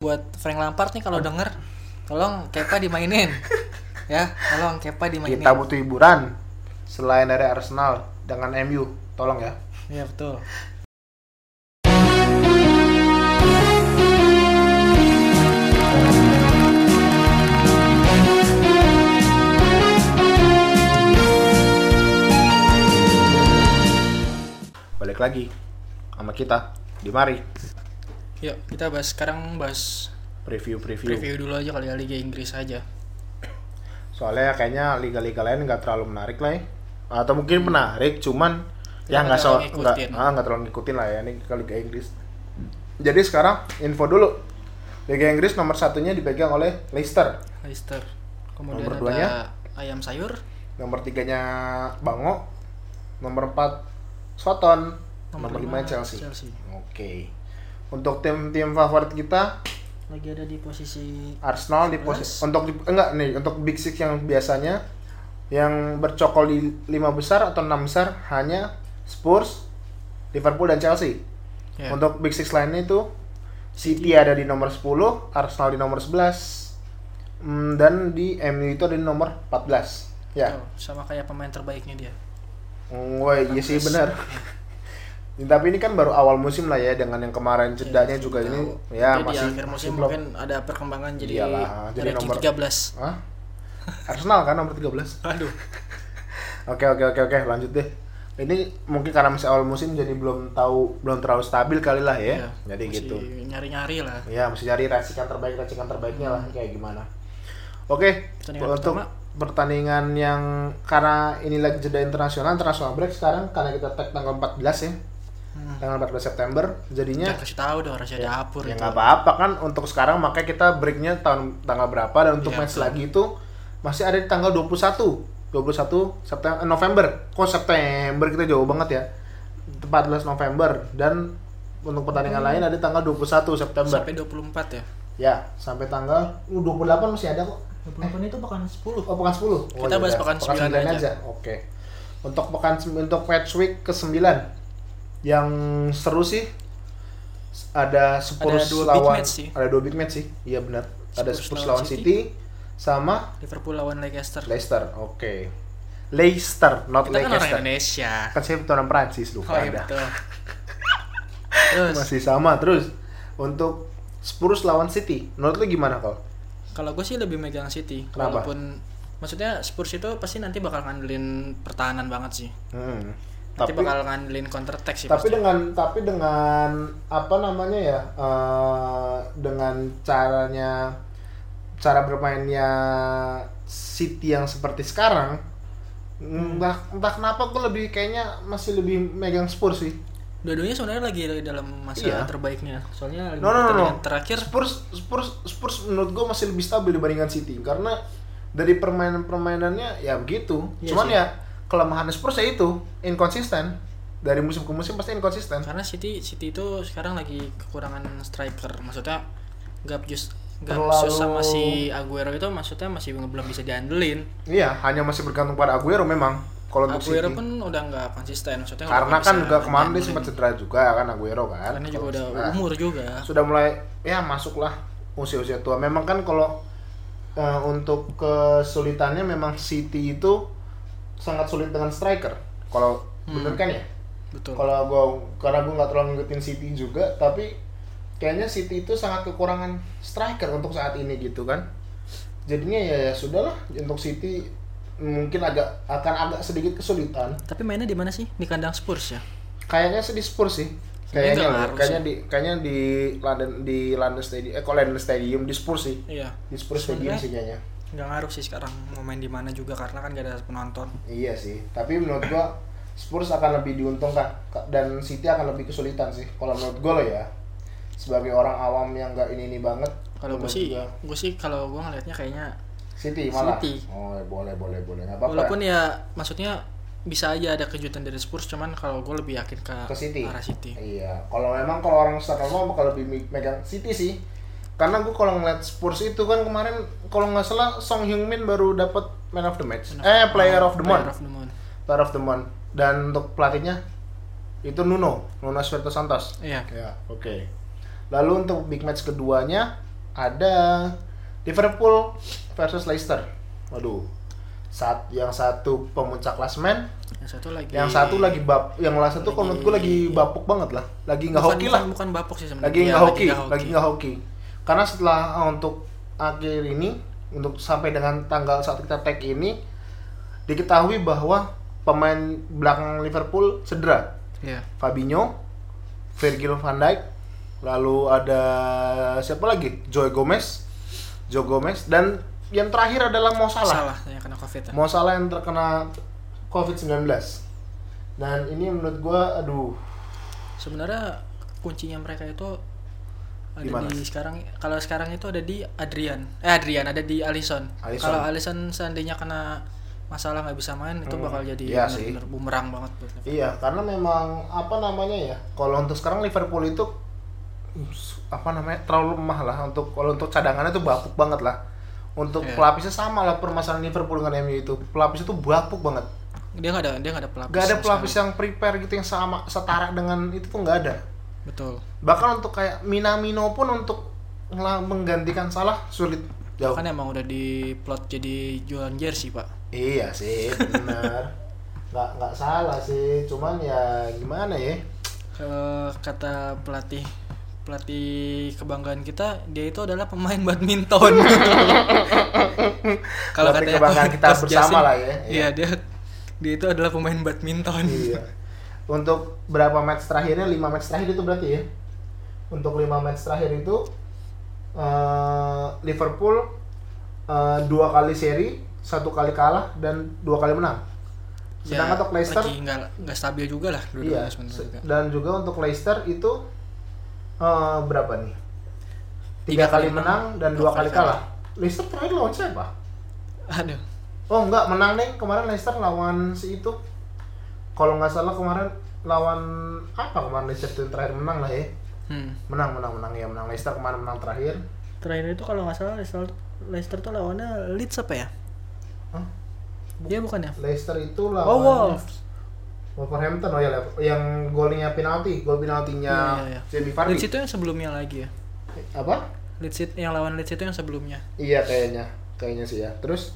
buat Frank Lampard nih kalau denger tolong Kepa dimainin. Ya tolong Kepa dimainin. Kita butuh hiburan selain dari Arsenal dengan MU. Tolong ya. Iya betul. Balik lagi sama kita di mari yuk kita bahas sekarang bahas preview-preview. review dulu aja kali ya Liga Inggris aja Soalnya kayaknya liga-liga lain nggak terlalu menarik lah ya. Atau mungkin menarik, cuman ya nggak so nggak ah, terlalu ngikutin lah ya ini ke Liga Inggris. Jadi sekarang info dulu. Liga Inggris nomor satunya dipegang oleh Leicester. Leicester kemudian Nomor ada duanya? ayam sayur Nomor tiganya Bango. Nomor empat Soton. Nomor, lima Chelsea. Chelsea Oke. Untuk tim-tim favorit kita lagi ada di posisi Arsenal di posisi untuk di, enggak nih untuk Big Six yang biasanya yang bercokol di lima besar atau enam besar hanya Spurs, Liverpool dan Chelsea. ya, Untuk Big Six lainnya itu City ada di nomor 10, Arsenal di nomor 11, mm, dan di MU itu ada di nomor 14. Ya, tuh, sama kayak pemain terbaiknya dia wah iya sih benar. Tapi ini kan baru awal musim lah ya dengan yang kemarin jedanya juga ini ya masih di akhir musim belum- mungkin ada perkembangan jadi Iyalah, jadi nomor- 13 Hah? Arsenal kan nomor 13. aduh Oke oke oke oke lanjut deh. Ini mungkin karena masih awal musim jadi belum tahu belum terlalu stabil kali lah ya. Iya, jadi masih gitu. nyari-nyari lah Ya mesti cari racikan terbaik racikan terbaiknya lah kayak gimana. Oke Pertandingan untuk pertama. pertandingan yang karena ini lagi jeda internasional international break sekarang karena kita tag tanggal 14 ya hmm. tanggal 14 September jadinya Jangan kasih tahu dong rahasia dapur ya itu nggak apa-apa kan untuk sekarang makanya kita breaknya tahun tanggal berapa dan untuk Iya, match betul. lagi itu masih ada di tanggal 21 21 September November. Kok September kita jauh banget ya? 14 November dan untuk pertandingan lain ada di tanggal 21 September. Sampai 24 ya? Ya sampai tanggal uh, 28 masih ada kok. 28 itu bahkan 10 oh pekan 10 Kita bahas pekan 9 aja. oke. Untuk pekan untuk match week ke 9 yang seru sih ada Spurs dua big lawan match sih. ada dua big match sih. Iya benar. Ada Spurs Spurs lawan City, sama Liverpool lawan Leicester. Leicester oke. Leicester not kita kan orang Leicester. Indonesia. Kan saya orang Prancis lupa oh iya ada betul. Terus? Masih sama terus. Untuk Spurs lawan City menurut lu gimana kal kalau gue sih lebih megang City Kenapa? walaupun maksudnya Spurs itu pasti nanti bakal ngandelin pertahanan banget sih. Hmm. Nanti tapi bakal ngandelin counter attack sih tapi pasti dengan tapi dengan apa namanya ya eh, dengan caranya cara bermainnya City yang seperti sekarang entah entah kenapa gue lebih kayaknya masih lebih megang Spurs sih dua-duanya sebenarnya lagi dalam masa Iya. terbaiknya soalnya no no no, no. terakhir Spurs Spurs Spurs menurut gue masih lebih stabil dibandingkan City karena dari permainan permainannya ya begitu Iya cuman sih. ya kelemahan Spurs ya itu inkonsisten dari musim ke musim pasti inkonsisten karena City City itu sekarang lagi kekurangan striker. Maksudnya nggak just nggak Terlalu- sama si Aguero itu maksudnya masih belum bisa diandelin. Iya hanya masih bergantung pada Aguero memang kalau untuk Aguero City. pun udah nggak konsisten maksudnya karena kan juga kemarin dia sempat cedera juga kan Aguero kan karena juga udah cedera. umur juga. sudah mulai ya masuklah usia-usia tua. Memang kan kalau eh, untuk kesulitannya memang City itu sangat sulit dengan striker. Kalau Hmm. bener kan ya? Betul. Kalau gua karena gua nggak terlalu ngikutin City juga tapi kayaknya City itu sangat kekurangan striker untuk saat ini gitu kan. Jadinya ya, ya sudahlah untuk City mungkin agak akan agak sedikit kesulitan. Tapi mainnya di mana sih? Di kandang Spurs ya? Kayaknya sih di Spurs sih. Kayaknya ngaruh kayaknya di kayaknya di London di London Stadium eh kok London Stadium? Di Spurs sih. Iya. Di Spurs Stadium sih kayaknya nggak ngaruh sih sekarang mau main di mana juga karena kan gak ada penonton. Iya sih tapi menurut gua Spurs akan lebih diuntungkan Ka- dan City akan lebih kesulitan sih. Kalau menurut gua loh ya sebagai orang awam yang nggak ini ini banget kalau menurut sih gua. gue sih kalau gue ngelihatnya kayaknya City malah? City. oh ya boleh boleh boleh. Nggak apa-apa walaupun ya. maksudnya bisa aja ada kejutan dari Spurs cuman kalau gue lebih yakin ke, Ke City. arah City. Iya, kalau memang kalau orang secara normal bakal lebih me- megang City sih. Karena gue kalau ngeliat Spurs itu kan kemarin kalau nggak salah Song Hyung Min baru dapat Man of the Match. Of- eh, Player of the Player Month. of the Month. Player of the Month. Dan untuk pelatihnya itu Nuno, Nuno Espirito Santos. iya Ya, oke. Lalu untuk big match keduanya ada Liverpool versus Leicester. Waduh. Saat yang satu pemuncak klasmen, Yang satu lagi yang satu lagi bab, yang satu Lagi- kalau menurut gue lagi bapuk banget lah. Lagi nggak hoki lah. bukan bapuk sih sebenarnya. Lagi Iya, nggak hoki, nggak lagi nggak hoki. Karena setelah uh, untuk akhir ini, untuk sampai dengan tanggal saat kita tag ini, diketahui bahwa pemain belakang Liverpool cedera. Iya. Fabinho, Virgil van Dijk, lalu ada siapa lagi? Joe Gomez, Joe Gomez dan yang terakhir adalah Mo Salah. Salah, yang kena covid ya. Mo Salah yang terkena COVID-19. Dan ini menurut gua aduh, Sebenarnya kuncinya mereka itu ada Di mana? di sekarang kalau sekarang itu ada di Adrian. Eh Adrian ada di. Alisson. Kalau Alisson seandainya kena masalah nggak bisa main itu Hmm, bakal jadi iya sih. bener-bener bumerang banget buat Liverpool. iya karena memang apa namanya ya? Kalau untuk sekarang Liverpool itu apa namanya terlalu lemah lah untuk kalau untuk cadangannya tuh bapuk banget lah. Untuk Iya. pelapisnya sama lah permasalahan Liverpool dengan MU itu. Pelapisnya tuh bapuk banget. Dia nggak ada dia nggak ada pelapis. Gak ada pelapis sekali. yang prepare gitu yang sama setara dengan itu tuh nggak ada. Betul. Bahkan untuk kayak Minamino pun untuk menggantikan salah sulit jauh. Kan emang udah diplot jadi jualan jersey pak. Iya sih, benar. nggak nggak salah sih, cuman ya gimana ya? Kalau kata pelatih pelatih kebanggaan kita dia itu adalah pemain badminton. Kalau katanya kebanggaan kita bersama lah ya. Iya dia dia itu adalah pemain badminton. iya. Untuk berapa match terakhirnya? 5 match terakhir itu berarti ya? Untuk 5 match terakhir itu eh, Liverpool eh, dua kali seri, satu kali kalah dan dua kali menang. Sedangkan untuk Leicester Ya, nggak nggak stabil juga lah Iya, juga. dan juga untuk Leicester itu eh, berapa nih? Tiga Tiga kali kali menang dan dua kali kali kalah. Leicester terakhir lawan siapa? Aduh, Oh enggak, menang deh kemarin Leicester lawan si itu. Kalau nggak salah kemarin lawan apa kemarin Leicester terakhir menang lah ya. hmm. Menang, menang, menang ya menang Leicester kemarin menang terakhir. terakhir itu kalau nggak salah Leicester Leicester tuh lawannya Leeds apa ya? Hah? Iya bukan ya? Leicester itu Oh lawan Wolves. Wolverhampton oh ya yang golnya penalti, gol penaltinya Iya, iya, iya. Jamie Vardy. Leeds itu yang sebelumnya lagi ya. Apa? Leeds yang lawan Leeds itu yang sebelumnya. Iya kayaknya, kayaknya sih ya. Terus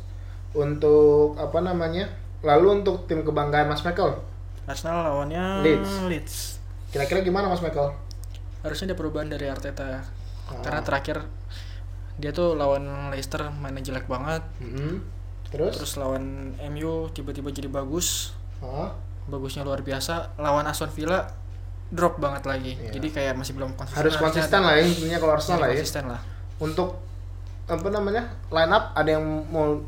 untuk apa namanya? Lalu untuk tim kebanggaan Mas Michael, Arsenal lawannya Leeds. Leeds. kira-kira gimana Mas Michael? Harusnya ada perubahan dari Arteta. Ah. Karena terakhir dia tuh lawan Leicester mainnya jelek banget. Mm-mm. Terus? Terus lawan MU tiba-tiba jadi bagus. Hah? Bagusnya luar biasa. Lawan Aston Villa drop banget lagi. Iya. Jadi kayak masih belum konsisten. Harus konsisten lah ya intinya kalau Arsenal lah ya. Konsisten lah. Untuk apa namanya? Line up ada yang mau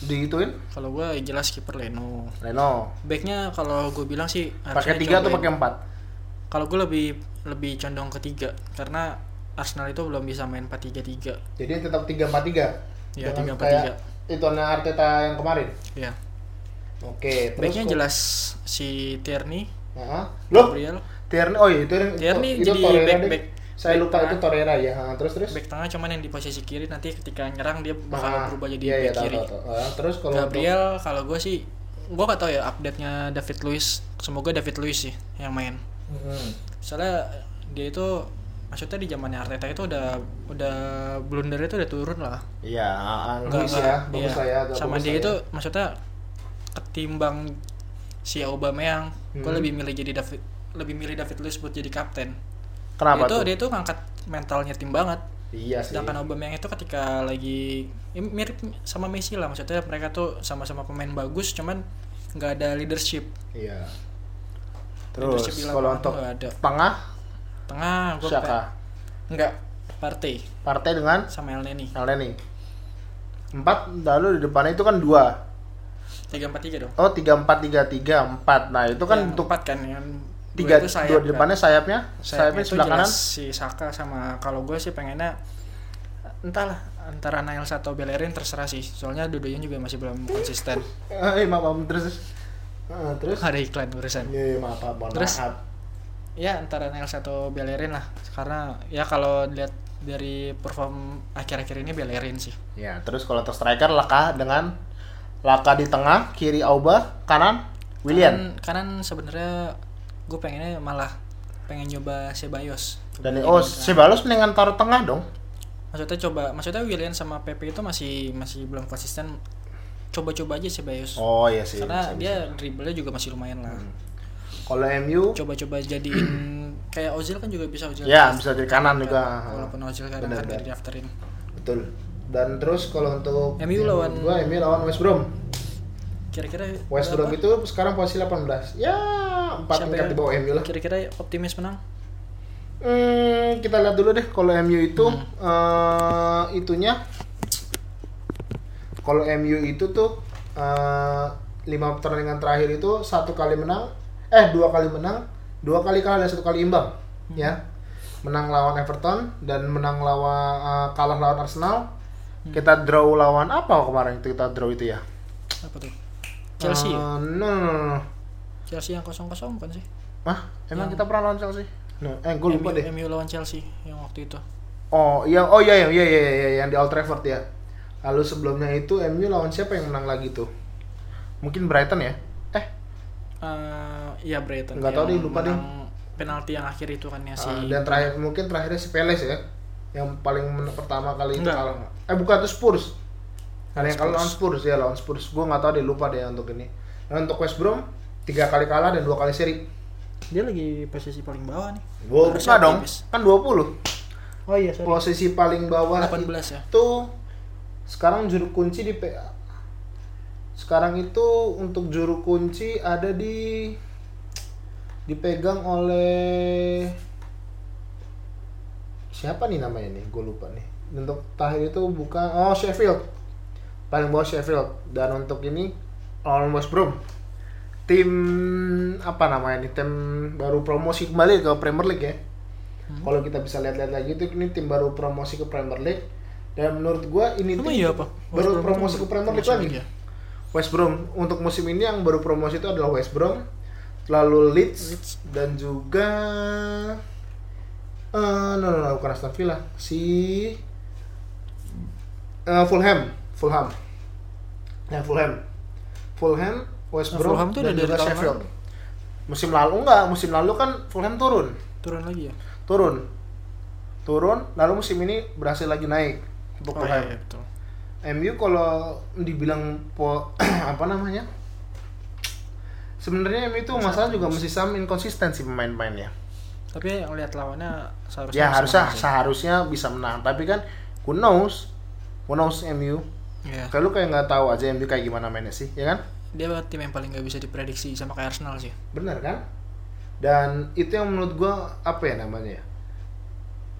digituin? Kalau gue jelas kiper Leno. Leno. Backnya kalau gue bilang sih Pakai tiga atau pakai empat? Kalau gue lebih lebih condong ke tiga karena Arsenal itu belum bisa main 4-3-3. Jadi tetap tiga empat tiga. Iya, Dengan 3-4-3. kayak itu Arteta yang kemarin. Ya. Oke. Terus Backnya jelas si Tierney, Nah, Loh, Gabriel. Tierney. Oh iya, itu Tierney itu jadi back- back- Saya back lupa tengah. itu Torreira ya. Ha, terus terus. Back tengah cuman yang di posisi kiri nanti ketika nyerang dia bakal Ah, berubah jadi iya, iya, back tahu, kiri. tahu, tahu. Ah, terus kalau Gabriel kalau gue sih gue gak tau ya update nya David Luiz semoga David Luiz sih yang main untuk- Hmm. soalnya dia itu maksudnya di zamannya Arteta itu udah udah blundernya itu udah turun lah Iya, ah, ah, bagus ya, iya. bagus lah ya. sama dia itu ya. maksudnya ketimbang si Aubameyang gue Hmm. lebih milih jadi David lebih milih David Luiz buat jadi kapten Kenapa dia tuh tuh? dia tuh ngangkat mentalnya tim banget Iya sih. sedangkan Aubameyang itu ketika lagi ya mirip sama Messi lah maksudnya mereka tuh sama-sama pemain bagus cuman nggak ada leadership Iya. Terus Leadership kalau untuk ada tengah tengah gue siapa? nggak partai Partai dengan sama El Neni Elneny. Empat lalu di depannya itu kan dua. tiga empat tiga dong Oh tiga empat tiga tiga empat. Nah itu kan Yang untuk empat kan yang tiga itu sayap dua di kan. depannya sayapnya sayapnya sayapnya sebelah kanan. si Saka sama kalau gue sih pengennya entahlah antara Niles atau Bellerin terserah sih soalnya dua-duanya juga masih belum konsisten Eh maaf, maaf terus Eh, terus. ada iklan urusan Iya iya, maaf maaf Terus? maaf. ya antara Niles atau Bellerin lah karena ya kalau lihat dari perform akhir-akhir ini Bellerin sih Ya terus kalau untuk striker Laka dengan Laka di tengah kiri Auba kanan William. kanan, kanan sebenarnya gue pengennya malah pengen nyoba Ceballos Dan Jadi oh kan- Sebalos mendingan taruh tengah dong. maksudnya coba maksudnya Willian sama Pepe itu masih masih belum konsisten coba-coba aja sih Bayus Oh iya sih. karena bisa, dia bisa. dribblenya juga masih lumayan lah kalau MU coba-coba jadiin kayak Ozil kan juga bisa Ozil ya bisa dari kanan juga. walaupun Ozil kadang kan benar. dari daftarin Betul. Dan terus kalau untuk MU lawan- gua MU lawan West Brom. Kira-kira West? Brom itu sekarang posisi 18. Ya, 4 Siapa tingkat di bawah MU lah. kira-kira optimis menang Hmm, kita lihat dulu deh kalau MU itu Hmm. eh, itunya kalau MU itu tuh eh, lima pertandingan terakhir itu satu kali menang, eh dua kali menang, dua kali kalah dan satu kali imbang, Hmm. ya. Menang lawan Everton dan menang lawan eh, kalah lawan Arsenal. Hmm. Kita draw lawan apa kemarin itu kita draw itu ya? apa tuh Chelsea ya? Eh, no, no, no, no. Chelsea yang kosong kosong bukan sih Hah? Emang Yang- kita pernah lawan Chelsea? No, eh gue lupa deh. MU lawan Chelsea yang waktu itu Oh, yang oh iya iya iya iya iya, yang di Old Trafford ya. Lalu sebelumnya itu MU lawan siapa yang menang lagi tuh? Mungkin Brighton ya? Eh, Eh, iya Brighton Nggak tahu yang deh, lupa deh. penalti yang akhir itu kan ya si ah, dan terakhir mungkin terakhirnya si Peles ya. Yang paling pertama kali itu kalah. Eh bukan itu Spurs. Ada yang kalah Spurs. lawan Spurs ya lawan Spurs. Gue nggak tahu deh lupa deh untuk ini. Dan untuk West Brom tiga kali kalah dan dua kali seri. dia lagi posisi paling bawah nih Gue Harusnya dong. Kan 20. oh iya sorry Posisi paling bawah 18 ya itu sekarang juru kunci di PA. Sekarang itu untuk juru kunci ada di dipegang oleh siapa nih namanya nih? Gue lupa nih. Untuk terakhir itu bukan oh Sheffield. Paling bawah Sheffield dan untuk ini lawan West Brom. Tim apa namanya nih? Tim baru promosi kembali ke Premier League ya. Kalau kita bisa lihat-lihat lagi itu ini tim baru promosi ke Premier League dan menurut gua ini Emang tim iya apa? baru Brom promosi ke Premier League lagi. ya? West Brom untuk musim ini yang baru promosi itu adalah West Brom, lalu Leeds, Leeds. dan juga eh no, no, no, bukan Aston Villa, si eh, Fulham, Fulham, ya Fulham, Fulham, West Nah, Brom, Fulham tuh dan udah dari Sheffield. lalu. Musim lalu enggak, musim lalu kan Fulham turun, turun lagi ya turun, turun, lalu musim ini berhasil lagi naik untuk oh Fulham. iya, iya betul MU kalau dibilang po, apa namanya? Sebenarnya MU itu masalah juga masih sama inkonsistensi pemain-pemainnya. tapi yang lihat lawannya seharusnya Ya harusnya seharusnya bisa menang, tapi kan who knows? Who knows MU? Iya. Kalau lu kayak nggak tahu aja MU kayak gimana mainnya sih, ya kan? dia tim yang paling nggak bisa diprediksi sama kayak Arsenal sih Bener kan? Dan itu yang menurut gua apa ya namanya ya?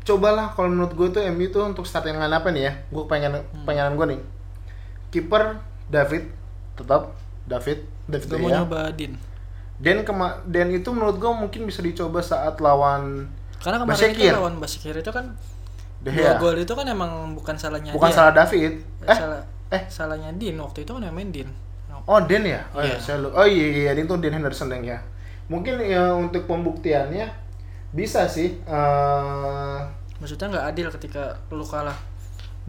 Cobalah kalau menurut gue tuh MU tuh untuk startingan apa nih ya? Gue pengen pengenan gue nih. Kiper David tetap David David Gak mau ya. nyoba Din Dan kema dan itu menurut gue mungkin bisa dicoba saat lawan karena kemarin Basekir. itu lawan Basikir itu kan dua gol itu kan emang bukan salahnya Bukan dia. salah David. Eh, salah eh. salahnya Din waktu itu kan yang main Din oh Den ya? Oh iya, Iya. saya Oh iya iya, iya, itu Den Henderson yang ya. Mungkin ya untuk pembuktiannya bisa sih eh maksudnya nggak adil ketika lu kalah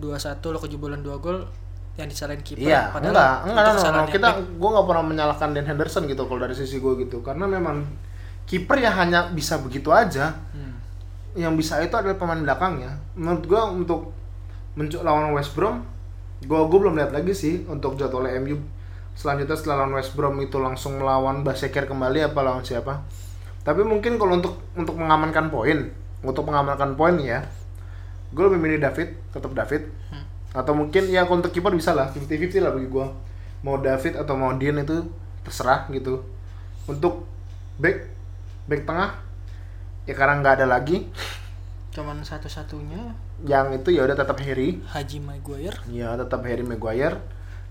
2-1 lu kejebolan 2 gol yang disalahin kiper Iya, padahal enggak, enggak, kesalahannya kita, gue nggak pernah menyalahkan Dan Henderson gitu kalau dari sisi gue gitu, karena memang kiper ya hanya bisa begitu aja, Hmm. yang bisa itu adalah pemain belakangnya. Menurut gue untuk mencuk lawan West Brom, gue gue belum lihat lagi sih untuk jadwal MU selanjutnya setelah lawan West Brom itu langsung melawan Basekir kembali apa lawan siapa. Tapi mungkin kalau untuk untuk mengamankan poin, untuk mengamankan poin ya, gue lebih milih David, tetap David. Hmm. Atau mungkin ya kalau untuk kiper bisa lah 50-50 lah bagi gue. Mau David atau mau Dean itu terserah gitu. Untuk back back tengah ya karena nggak ada lagi cuman satu-satunya. Yang itu ya udah tetap Harry. Haji Maguire. Ya tetap Harry Maguire.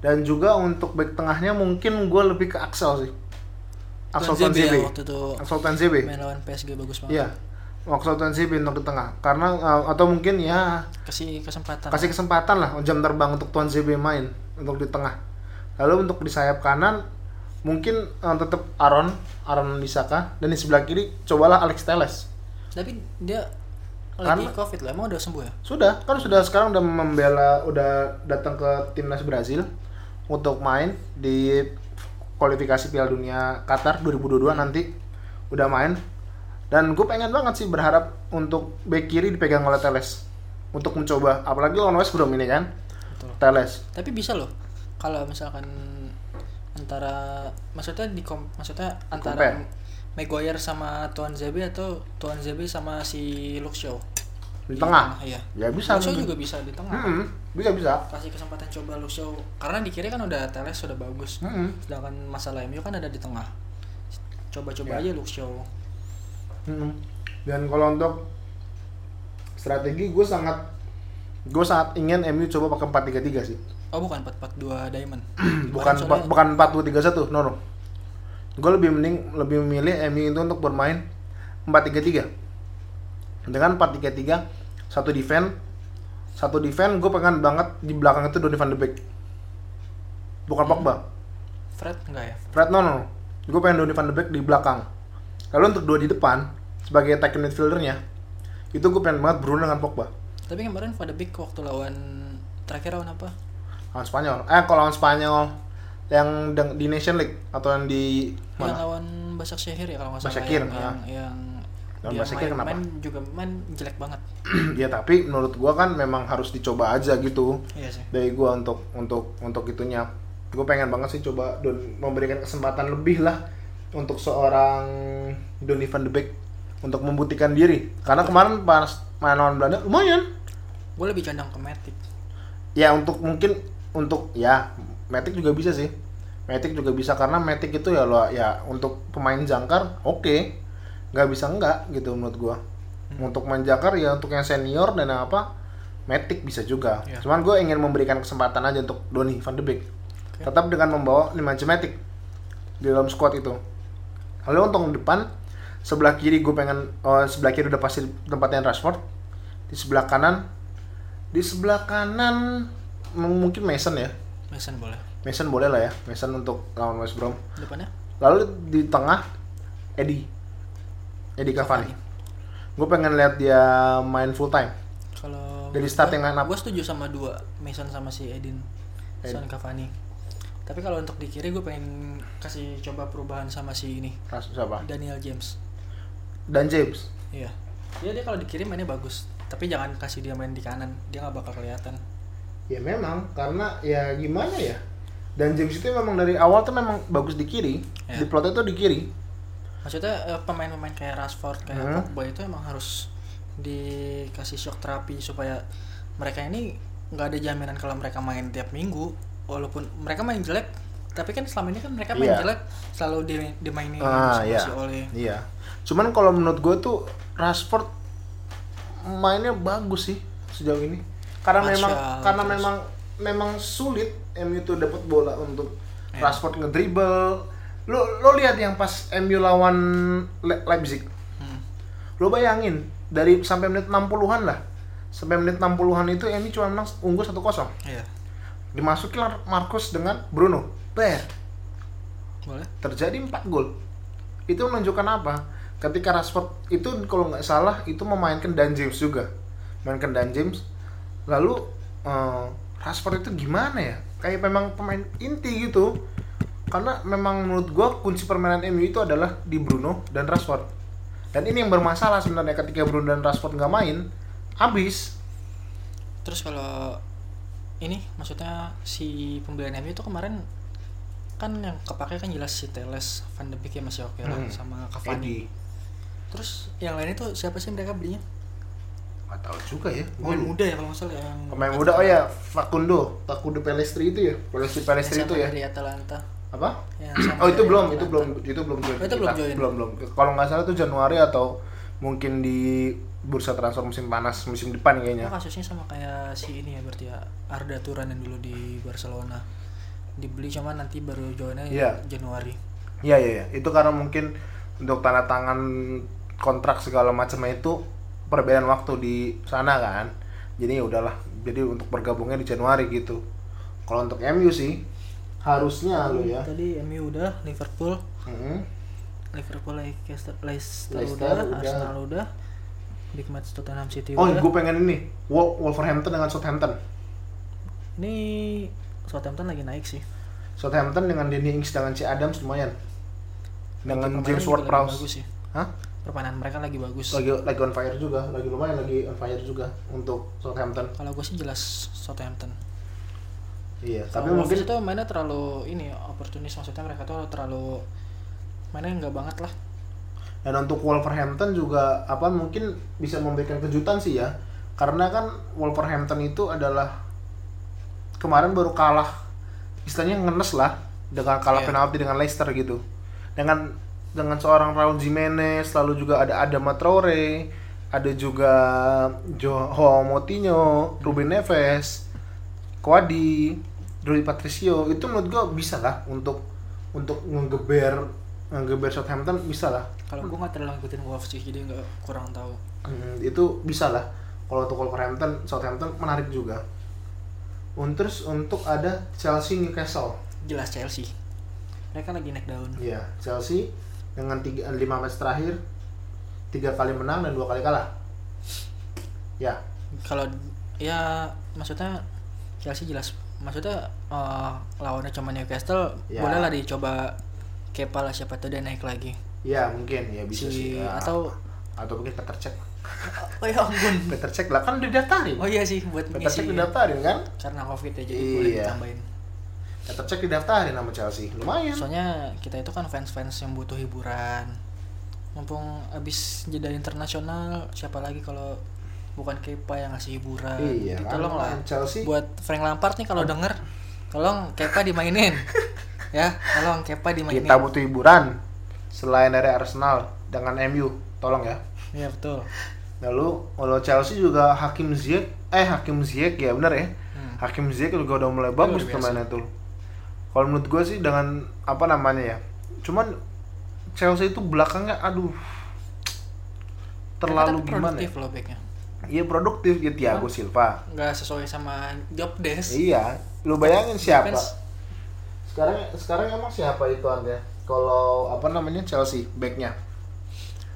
Dan juga untuk back tengahnya mungkin gue lebih ke Axel sih. Axel Tanzebe ya, waktu itu Axel Tanzebe main lawan PSG bagus banget. Iya. Axel Tanzebe untuk di tengah. Karena uh, atau mungkin ya kasih kesempatan. kasih kesempatan lah jam terbang untuk Tuan Zebe main untuk di tengah. Lalu untuk di sayap kanan mungkin uh, tetap Aaron Aaron Bisaka. Dan di sebelah kiri cobalah Alex Teles tapi dia lagi Karena- covid lah emang udah sembuh ya Sudah, kan sudah sekarang udah membela, udah datang ke timnas Brazil untuk main di kualifikasi Piala Dunia Qatar 2022 nanti udah main. Dan gue pengen banget sih berharap untuk back kiri dipegang oleh Teles. untuk mencoba apalagi lawan West Brom ini kan betul Teles tapi bisa loh kalau misalkan antara maksudnya di kom- maksudnya antara Compare. Maguire sama Tuan Zebe atau Tuan Zebe sama si Luke Shaw? Di tengah? Iya. Ya bisa Luke Shaw juga bisa di tengah. Mm-mm, bisa bisa. Kasih kesempatan coba Luke Shaw. Karena di kiri kan udah Teles sudah bagus. Mm-mm. sedangkan masalah MU kan ada di tengah. Coba-coba Ya. aja Luke Shaw. Mm-mm. dan kalau untuk strategi gue sangat gue sangat ingin MU coba pakai 4-3-3 sih. Oh bukan 442 Diamond. Bukan soalnya- bukan 4-2-3-1 no no gue lebih mending lebih memilih MU itu untuk bermain 4-3-3 dengan 4-3-3 satu defense satu defense gue pengen banget di belakang itu Donny van de Beek. Bukan Pogba. Fred enggak ya? Fred no no gue pengen Donny van de Beek di belakang. Lalu untuk dua di depan sebagai attacking midfieldernya itu gue pengen banget Bruno dengan Pogba. Tapi kemarin Van de Beek waktu lawan terakhir lawan apa? Lawan Spanyol. Eh kalau lawan Spanyol yang di Nation League atau yang di yang mana? lawan Basak Syahir ya kalau nggak salah Basaksehir, yang, ya. yang, yang Lawan dia Basaksehir main, kenapa? main juga main jelek banget. Ya tapi menurut gua kan memang harus dicoba aja gitu. Iya sih. Dari gua untuk untuk untuk itunya. Gue pengen banget sih coba don memberikan kesempatan lebih lah untuk seorang Donny van de Beek untuk membuktikan diri. Karena kemarin pas main lawan Belanda lumayan. Gue lebih condong ke Matic. Ya untuk mungkin untuk ya Matic juga bisa sih Matic juga bisa karena Matic itu ya lo ya untuk pemain jangkar oke. Nggak bisa enggak gitu menurut gua. Untuk main jangkar ya untuk yang senior dan yang apa Matic bisa juga. Ya. cuman gue ingin memberikan kesempatan aja untuk Donny van de Beek. Oke. tetap dengan membawa Nemanja Matic di dalam squad itu. Lalu untuk depan sebelah kiri gue pengen oh, sebelah kiri udah pasti tempatnya Rashford. Di sebelah kanan di sebelah kanan mungkin Mason ya. Mason boleh Mason boleh lah ya. Mason untuk lawan West Brom. Depannya? Lalu di tengah Eddie. Eddie Cavani. Gue pengen lihat dia main full time. Kalau Dari start yang line up. gue setuju sama dua Mason sama si Edin Son Cavani. Tapi kalau untuk di kiri gue pengen kasih coba perubahan sama si ini. Siapa? Daniel James. Dan James. Iya. Dia dia kalau di kiri mainnya bagus. Tapi jangan kasih dia main di kanan. Dia nggak bakal kelihatan. Ya memang. Karena ya gimana ya dan James itu memang dari awal tuh memang bagus di kiri Ya. di plot itu di kiri maksudnya eh, pemain-pemain kayak Rashford kayak Hmm. Pogba itu emang harus dikasih shock terapi supaya mereka ini nggak ada jaminan kalau mereka main tiap minggu walaupun mereka main jelek tapi kan selama ini kan mereka main Iya. jelek selalu di, dimainin ah sama iya si Ole iya cuman kalau menurut gue tuh Rashford mainnya bagus sih sejauh ini karena Martial, memang karena terus. memang memang sulit MU tuh dapat bola untuk Iya. Rashford ngedribble. Lo lo lihat yang pas MU lawan Le- Leipzig. Hmm. lo bayangin dari sampai menit 60-an lah. Sampai menit 60-an itu MU cuma menang unggul 1-0 iya. Dimasukin Marcus dengan Bruno. Ber. Boleh. Terjadi 4 gol. Itu menunjukkan apa? Ketika Rashford itu kalau nggak salah itu memainkan Dan James juga. Mainkan Dan James. Lalu eh, Rashford itu gimana ya? Kayak memang pemain inti gitu. Karena memang menurut gua kunci permainan MU itu adalah di Bruno dan Rashford. Dan ini yang bermasalah sebenarnya ketika Bruno dan Rashford nggak main habis. Terus kalau ini maksudnya si pembelian MU itu kemarin kan yang kepake kan jelas si Teles Van de Beek ya masih oke lah Hmm. sama Cavani. Eddie terus yang lain itu siapa sih mereka belinya nggak tahu juga ya pemain Gua- muda ya kalau nggak salah yang pemain muda oh ya Facundo Facundo Pelestri itu ya Pelestri Pelestri itu ya dari Atalanta apa Yang Oh itu belum, itu belum, itu belum join. Oh, itu belum kita. join. Belum belum. Kalau nggak salah itu Januari atau mungkin di bursa transfer musim panas musim depan Oh, kayaknya. kasusnya sama kayak si ini ya berarti ya Arda Turan yang dulu di Barcelona dibeli cuma nanti baru joinnya Iya. Januari Iya iya iya. Itu karena mungkin untuk tanda tangan kontrak segala macamnya itu perbedaan waktu di sana kan. Jadi ya udahlah. Jadi untuk bergabungnya di Januari gitu. Kalau untuk MU sih harusnya lo ya. tadi MU udah Liverpool Mm-mm. Liverpool Leicester, Leicester, Leicester udah, udah. Arsenal udah big match Tottenham City Oh, udah gue pengen ini. Wol- Wolverhampton dengan Southampton. ini Southampton lagi naik sih Southampton dengan Danny Ings dengan C Adams lumayan. Dengan James Ward-Prowse. Hah? Permainan mereka lagi bagus. Lagi lagi on fire juga lagi lumayan lagi on fire juga untuk Southampton. Kalau gue sih jelas Southampton. Iya tapi Kalau mungkin itu mainnya terlalu ini oportunis maksudnya mereka tuh terlalu mainnya nggak banget lah. Dan untuk Wolverhampton juga apa mungkin bisa memberikan kejutan sih ya. Karena kan Wolverhampton itu adalah kemarin baru kalah istilahnya ngenes lah dengan kalah Iya. penalti dengan Leicester gitu. Dengan dengan seorang Raul Jimenez lalu juga ada Adama Traore ada juga Joao Moutinho Ruben Neves Kwadi Rui Patricio. Itu menurut gua bisa lah untuk untuk ngegeber ngegeber Southampton bisa lah. Kalau gue nggak terlalu ngikutin Wolves sih jadi nggak kurang tahu. Hmm, itu bisa lah. Kalau untuk Wolverhampton Southampton menarik juga. Un- terus untuk ada Chelsea Newcastle jelas Chelsea. Mereka lagi naik daun. Iya Chelsea dengan tiga lima match terakhir tiga kali menang dan dua kali kalah. Ya. Kalau ya maksudnya Chelsea jelas. Maksudnya eh, lawannya cuma Newcastle Ya. boleh lah dicoba Kepa lah siapa tuh dia naik lagi. Ya mungkin. Ya bisa Si- sih. Ya. atau atau mungkin Peter Cech. Oh ya ampun. Peter Cech lah. Kan udah didaftarin. Oh iya sih buat Peter Cech ngisi didaftarin kan? karena covid ya jadi boleh Iya. ditambahin Peter Cech didaftarin sama Chelsea. Lumayan. Soalnya kita itu kan fans-fans yang butuh hiburan. Mumpung abis jeda internasional siapa lagi kalau bukan Kepa yang ngasih hiburan? Iya kan? tolong lah. Chelsea. Buat Frank Lampard nih kalau denger tolong Kepa dimainin. Ya tolong Kepa dimainin. Kita butuh hiburan selain dari Arsenal dengan MU tolong ya. Iya betul. Lalu kalau Chelsea juga Hakim Ziyech eh Hakim Ziyech ya bener ya. Hmm. Hakim Ziyech juga udah mulai bagus pemainnya tuh kalau menurut gue sih dengan apa namanya ya cuman Chelsea itu belakangnya aduh terlalu Tapi gimana produktif ya loh backnya. Iya produktif ya Thiago Silva. nggak sesuai sama job desk. Iya lu bayangin siapa? Defense. sekarang sekarang emang siapa itu anda kalau apa namanya Chelsea backnya?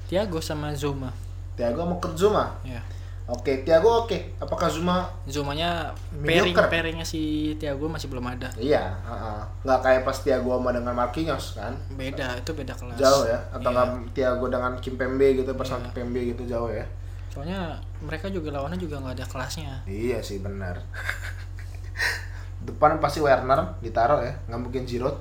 Thiago sama Zuma. Thiago mau ke Zuma? Ya oke Thiago oke apakah Zuma Zumanya pairing pairingnya si Thiago masih belum ada Iya, nggak kayak pas Thiago sama dengan Marquinhos kan? beda itu beda kelas Jauh ya, atau Iya. nggak Thiago dengan Kimpembe gitu, pas Iya. Kimpembe gitu jauh ya? soalnya mereka juga lawannya juga nggak ada kelasnya Iya sih benar. Depan pasti Werner ditaruh ya, nggak mungkin Giroud.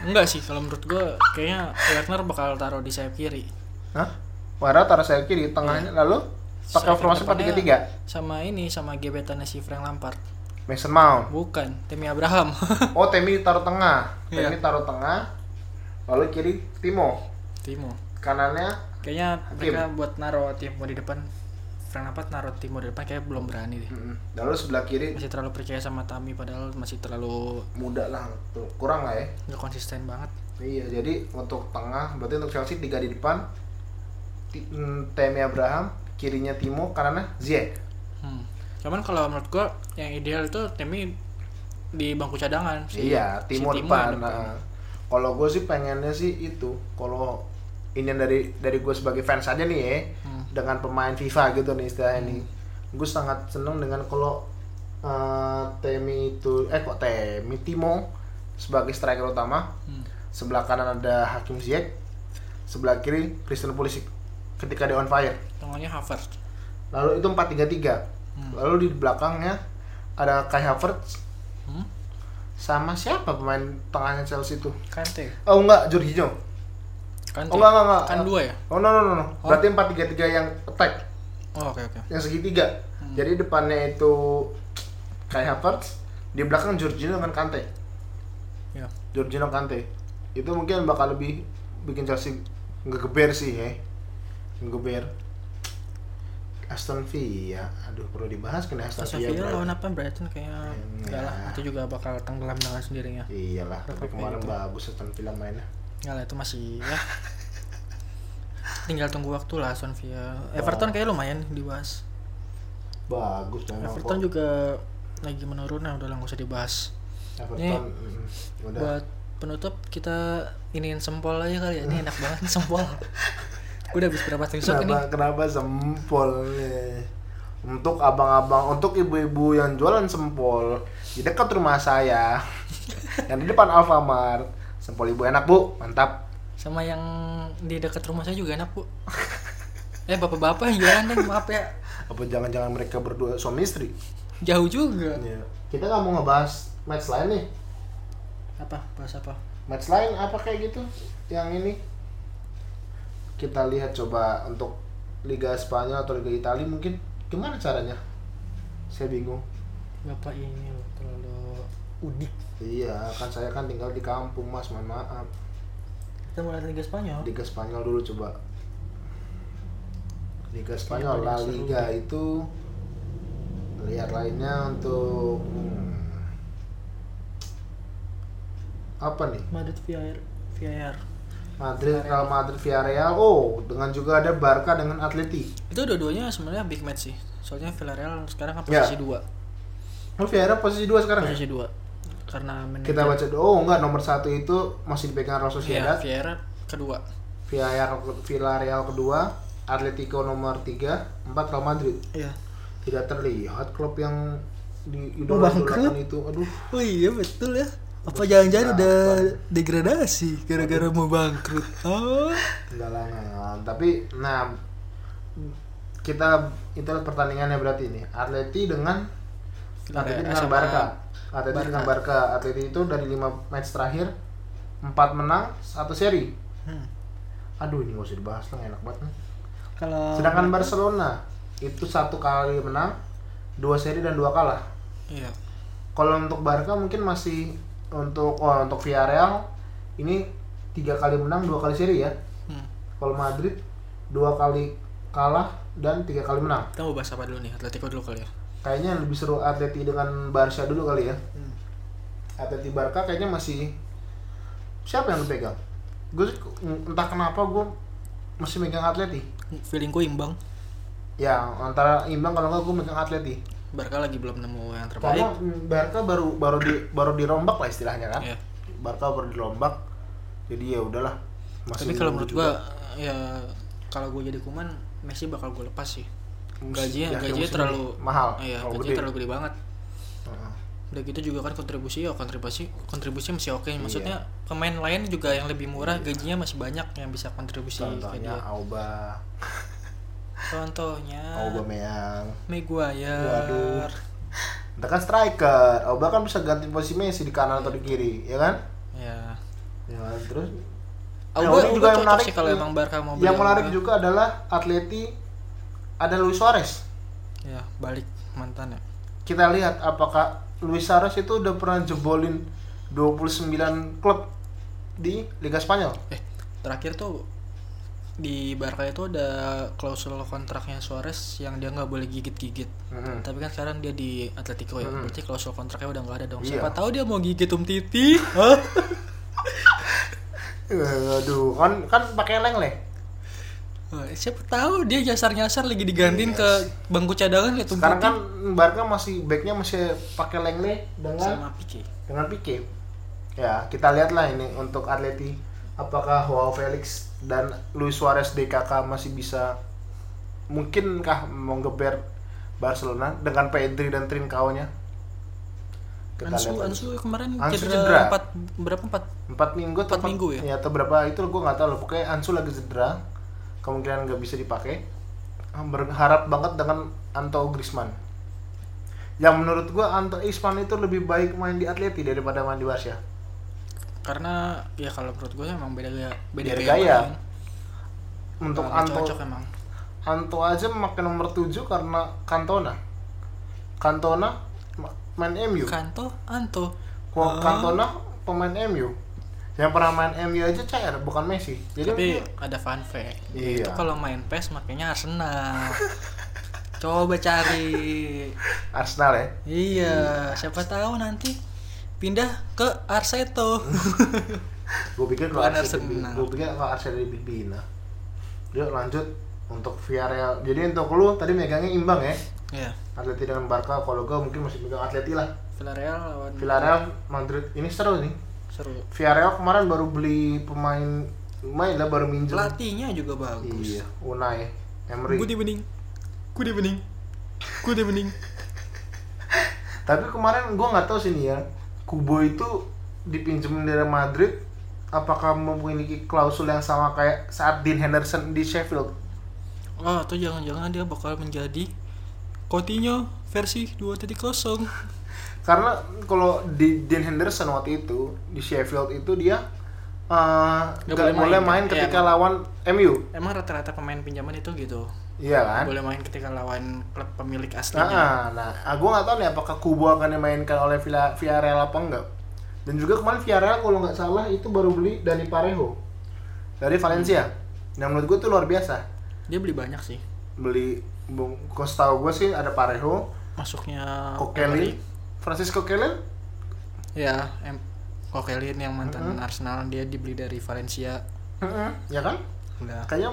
enggak sih kalau menurut gue kayaknya Werner bakal taruh di sayap kiri Hah? Werner taruh sayap kiri, tengahnya lalu pakai formasi empat tiga tiga. depannya sama ini sama gebetannya si Frank Lampard. Mason Mount. bukan Temi Abraham. Oh Temi taruh tengah, Iya. Temi taruh tengah, lalu kiri Timo, Timo. Kanannya? Kayaknya Hakim. mereka buat naro Timo di depan. Frank Lampard naro Timo di depan kayak belum berani deh. Mm, lalu sebelah kiri. Masih terlalu percaya sama Tami padahal masih terlalu muda lah, tuh. Kurang lah ya. nggak konsisten banget. Iya, jadi untuk tengah berarti untuk Chelsea tiga di depan. Mm, Temi Abraham, kirinya Timo, kanannya Ziyech. Hmm. Cuman kalau menurut gua yang ideal itu Temi di bangku cadangan si- iya, si Timo, yang depan. Nah, kalau gue sih pengennya sih itu. Kalau ini dari dari gue sebagai fans aja nih ya, Hmm. dengan pemain FIFA gitu nih istilahnya nih. Gue sangat seneng dengan kalau eh, Temi itu, eh kok Temi Timo sebagai striker utama. Hmm. Sebelah kanan ada Hakim Ziyech, sebelah kiri Christian Pulisic ketika dia on fire. Tengahnya Havertz. Lalu itu 4-3-3. Hmm. Lalu di belakangnya ada Kai Havertz Hmm? sama siapa pemain tengahnya Chelsea itu? Kante. Oh enggak, Jorginho. Kante. Oh enggak enggak enggak. Kan dua ya? Oh no no no no. Berarti 4-3-3 yang attack, Oh, oke oke. yang segitiga. Hmm. Jadi depannya itu Kai Havertz, di belakang Jorginho dengan Kante. Ya. Jorginho Kante. Itu mungkin bakal lebih bikin Chelsea ngegeber sih ya. Ngegeber. Aston Villa, aduh perlu dibahas ya Aston, Aston Villa. Villa lawan apa Brighton kayaknya enggak lah. Ya. Itu juga bakal tenggelam dengan sendirinya. Iyalah, tapi kemarin itu? bagus Aston Villa mainnya. Enggak lah itu masih ya. Tinggal tunggu waktu lah Aston Villa. Everton kayak lumayan dibahas. Bagus memang Everton kok. juga lagi menurun nah udah lah nggak usah dibahas. Everton mm, udah. Buat penutup kita iniin sempol aja kali ya. Ini enak banget sempol. Udah habis berapa tusuk ini? Kenapa, kenapa sempol nih? Untuk abang-abang, untuk ibu-ibu yang jualan sempol di dekat rumah saya, yang di depan Alfamart, sempol ibu enak bu, mantap. sama yang di dekat rumah saya juga enak bu eh bapak-bapak yang jualan deh maaf ya Apa jangan-jangan mereka berdua suami istri? jauh juga Iya. Kita nggak mau ngebahas match lain nih. apa bahas apa Match lain apa kayak gitu? Yang ini kita lihat coba untuk Liga Spanyol atau Liga Italia mungkin gimana caranya? Saya bingung. bapak ini loh terlalu udik Iya, kan saya kan tinggal di kampung mas, mohon maaf. kita mulai Liga Spanyol Liga Spanyol dulu coba. Liga Spanyol, La paling seru. Liga itu lihat lainnya untuk hmm, apa nih? Madrid VAR VAR Madrid, Real Madrid, Villarreal. Oh, dengan juga ada Barca dengan Atleti. itu dua-duanya sebenarnya big match sih soalnya Villarreal sekarang kan Ya. posisi dua Oh, Villarreal posisi dua sekarang ya? posisi dua karena Kita baca oh enggak nomor satu itu masih dipegang Real Iya, Sociedad, Villarreal kedua Villarreal, Villarreal kedua, Atletico nomor tiga, empat Real Madrid. iya Tidak terlihat klub yang di Oh, idolakan itu. Aduh, oh iya betul ya apa jangan-jangan udah degradasi gara-gara mau bangkrut oh enggak lah, enggak, enggak. Tapi nah kita itu pertandingannya berarti ini. Atleti dengan Atleti dengan Barca. Atleti Barca. dengan Barca. Atleti itu dari lima match terakhir empat menang satu seri. Hmm. Aduh ini gak usah dibahas lah enak banget. nih. kalau Sedangkan Barcelona itu satu kali menang, dua seri dan dua kalah. iya Kalau untuk Barca mungkin masih untuk oh, untuk Villarreal ini tiga kali menang dua kali seri ya. hmm. Kalau Madrid dua kali kalah dan tiga kali menang. kita mau bahas apa dulu nih Atletico dulu kali ya Kayaknya lebih seru Atleti dengan Barca dulu kali ya. hmm. Atleti Barca kayaknya masih siapa yang lu pegang? Gue entah kenapa gue masih megang Atleti. feelingku imbang Ya antara imbang kalau nggak gue megang Atleti. Barca lagi belum nemu yang Karena terbaik Barca baru baru di baru dirombak lah istilahnya kan. Iya. Barca baru dirombak. Jadi ya udahlah. tapi kalau menurut gua ya kalau gue jadi kuman Messi bakal gue lepas sih gajinya Yakin gajinya terlalu mahal. iya gajinya gede. terlalu gede banget Heeh. udah gitu juga kan kontribusi ya kontribusi kontribusi masih oke Iya. maksudnya pemain lain juga yang lebih murah gajinya masih banyak yang bisa kontribusi Contohnya dia Auba, contohnya Aubameyang. Maguire Waduh. Kita kan striker, Auba kan bisa ganti posisi Messi di kanan atau di kiri, ya kan? ya Ya, terus Auba, ini Auba juga yang menarik sih kalau emang Barca mau beli yang menarik Auba. juga adalah Atleti ada Luis Suarez. ya balik mantan ya Kita lihat apakah Luis Suarez itu udah pernah jebolin 29 klub di Liga Spanyol. eh terakhir tuh di Barca itu ada klausul kontraknya Suarez yang dia nggak boleh gigit-gigit Mm-mm. tapi kan sekarang dia di Atletico ya Hmm. berarti klausul kontraknya udah nggak ada dong Iya. siapa tahu dia mau gigit um titi? Eh, Aduh, kan kan pakai leng leh. Wah, siapa tahu dia nyasar-nyasar lagi digantiin ke bangku cadangan um Sekarang kan Barca masih backnya masih pakai leng leh dengan sama Pique dengan Pique. Ya, kita lihatlah ini untuk Atleti apakah Joao Felix dan Luis Suarez DKK masih bisa mungkinkah menggeber Barcelona dengan Pedri dan Trincao-nya? Kita Ansu lihat Ansu kemarin Ansu cedera, cedera. empat berapa? Empat? Empat minggu atau Empat minggu ya? atau berapa? Itu gue nggak tahu loh. Pokoknya Ansu lagi cedera. Kemungkinan nggak bisa dipakai. Berharap banget dengan Anto Griezmann. Yang menurut gue Anto Griezmann itu lebih baik main di Atleti daripada main di Barca karena ya kalau menurut gue emang beda gaya beda, Beda gaya, gaya. untuk Nggak Anto cocok emang. Anto aja makin nomor 7 karena Cantona. Cantona ma- main MU Kanto Anto. Kok Ah. Cantona pemain MU yang pernah main MU aja CR bukan Messi. Jadi tapi ada fun fact. Iya. itu kalau main PES makanya Arsenal. Coba cari. Arsenal ya? Iya. siapa tahu nanti pindah ke Arseto. Gue pikir kalau Arsenal. gue pikir kalau Arsenal dibina dia lanjut untuk Villarreal. Jadi untuk lu tadi megangnya imbang ya? Ya Atleti dengan Barca kalau gue mungkin masih megang Atleti lah. Villarreal lawan Villarreal Madrid. Ini seru nih. Seru. Villarreal kemarin baru beli pemain main lah baru minjem. Pelatihnya juga bagus. Iya Unai Emery. Gudi bening Gudi bening Gudi bening tapi kemarin gue nggak tahu sih nih ya Kubo itu dipinjemin dari Madrid apakah memiliki klausul yang sama kayak saat Dean Henderson di Sheffield? Oh, atau jangan-jangan dia bakal menjadi Coutinho versi 2.0. Karena kalau di Dean Henderson waktu itu di Sheffield itu dia eh, Nggak nggak boleh boleh main, main kan? ketika Iya, lawan MU. Emang rata-rata pemain pinjaman itu gitu. Iya kan? Boleh main ketika lawan klub pemilik aslinya. nah, nah gue nggak tahu nih apakah Kubo akan dimainkan oleh Villa, Villarreal apa enggak. Dan juga kemarin Villarreal kalau nggak salah itu baru beli Dani Parejo dari Valencia. Yang menurut gue tuh luar biasa. Dia beli banyak sih. Beli, bung, kau tahu gue sih ada Parejo, Masuknya Kokelin, Emery. Francisco Kelly, Ya, em Kokelin yang mantan Mm-hmm. Arsenal dia dibeli dari Valencia. ya kan? Udah. Kayaknya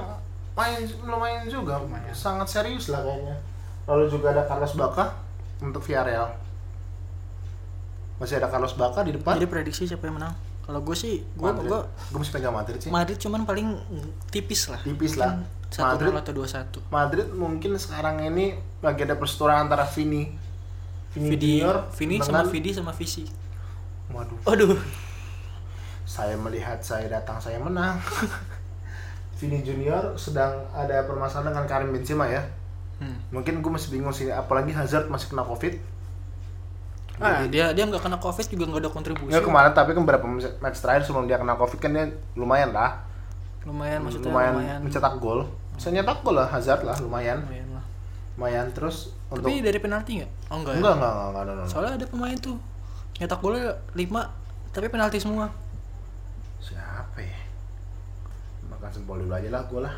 main lumayan juga, Lumayan. sangat serius lah kayaknya. Lalu juga ada Carlos Bacca untuk Villarreal. Masih ada Carlos Bacca di depan. Jadi prediksi siapa yang menang? Kalau gue sih, gue gue Gue masih pegang Madrid sih. Madrid cuman paling tipis lah. Tipis lah. Satu Madrid atau dua satu. Madrid mungkin sekarang ini lagi ada persetujuan antara Vini Vini, Vidi, Junior Vini sama dengan- Vidi sama Visi. Waduh, Waduh. saya melihat saya datang saya menang. Vini Junior sedang ada permasalahan dengan Karim Benzema ya. Hmm. Mungkin gue masih bingung sih, apalagi Hazard masih kena Covid. Ah, Jadi- dia dia nggak kena covid juga nggak ada kontribusi. Ya kemarin tapi kan beberapa match terakhir sebelum dia kena Covid kan dia lumayan lah. Lumayan maksudnya lumayan, lumayan. mencetak gol. Bisa nyetak gol lah Hazard lah lumayan. lumayan lah. Lumayan terus untuk Tapi dari penalti nggak? Oh enggak, enggak ya. enggak enggak enggak, enggak, enggak. Soalnya ada pemain tuh nyetak golnya 5 tapi penalti semua. Siapa ya? Makan sempol dulu aja lah gue lah.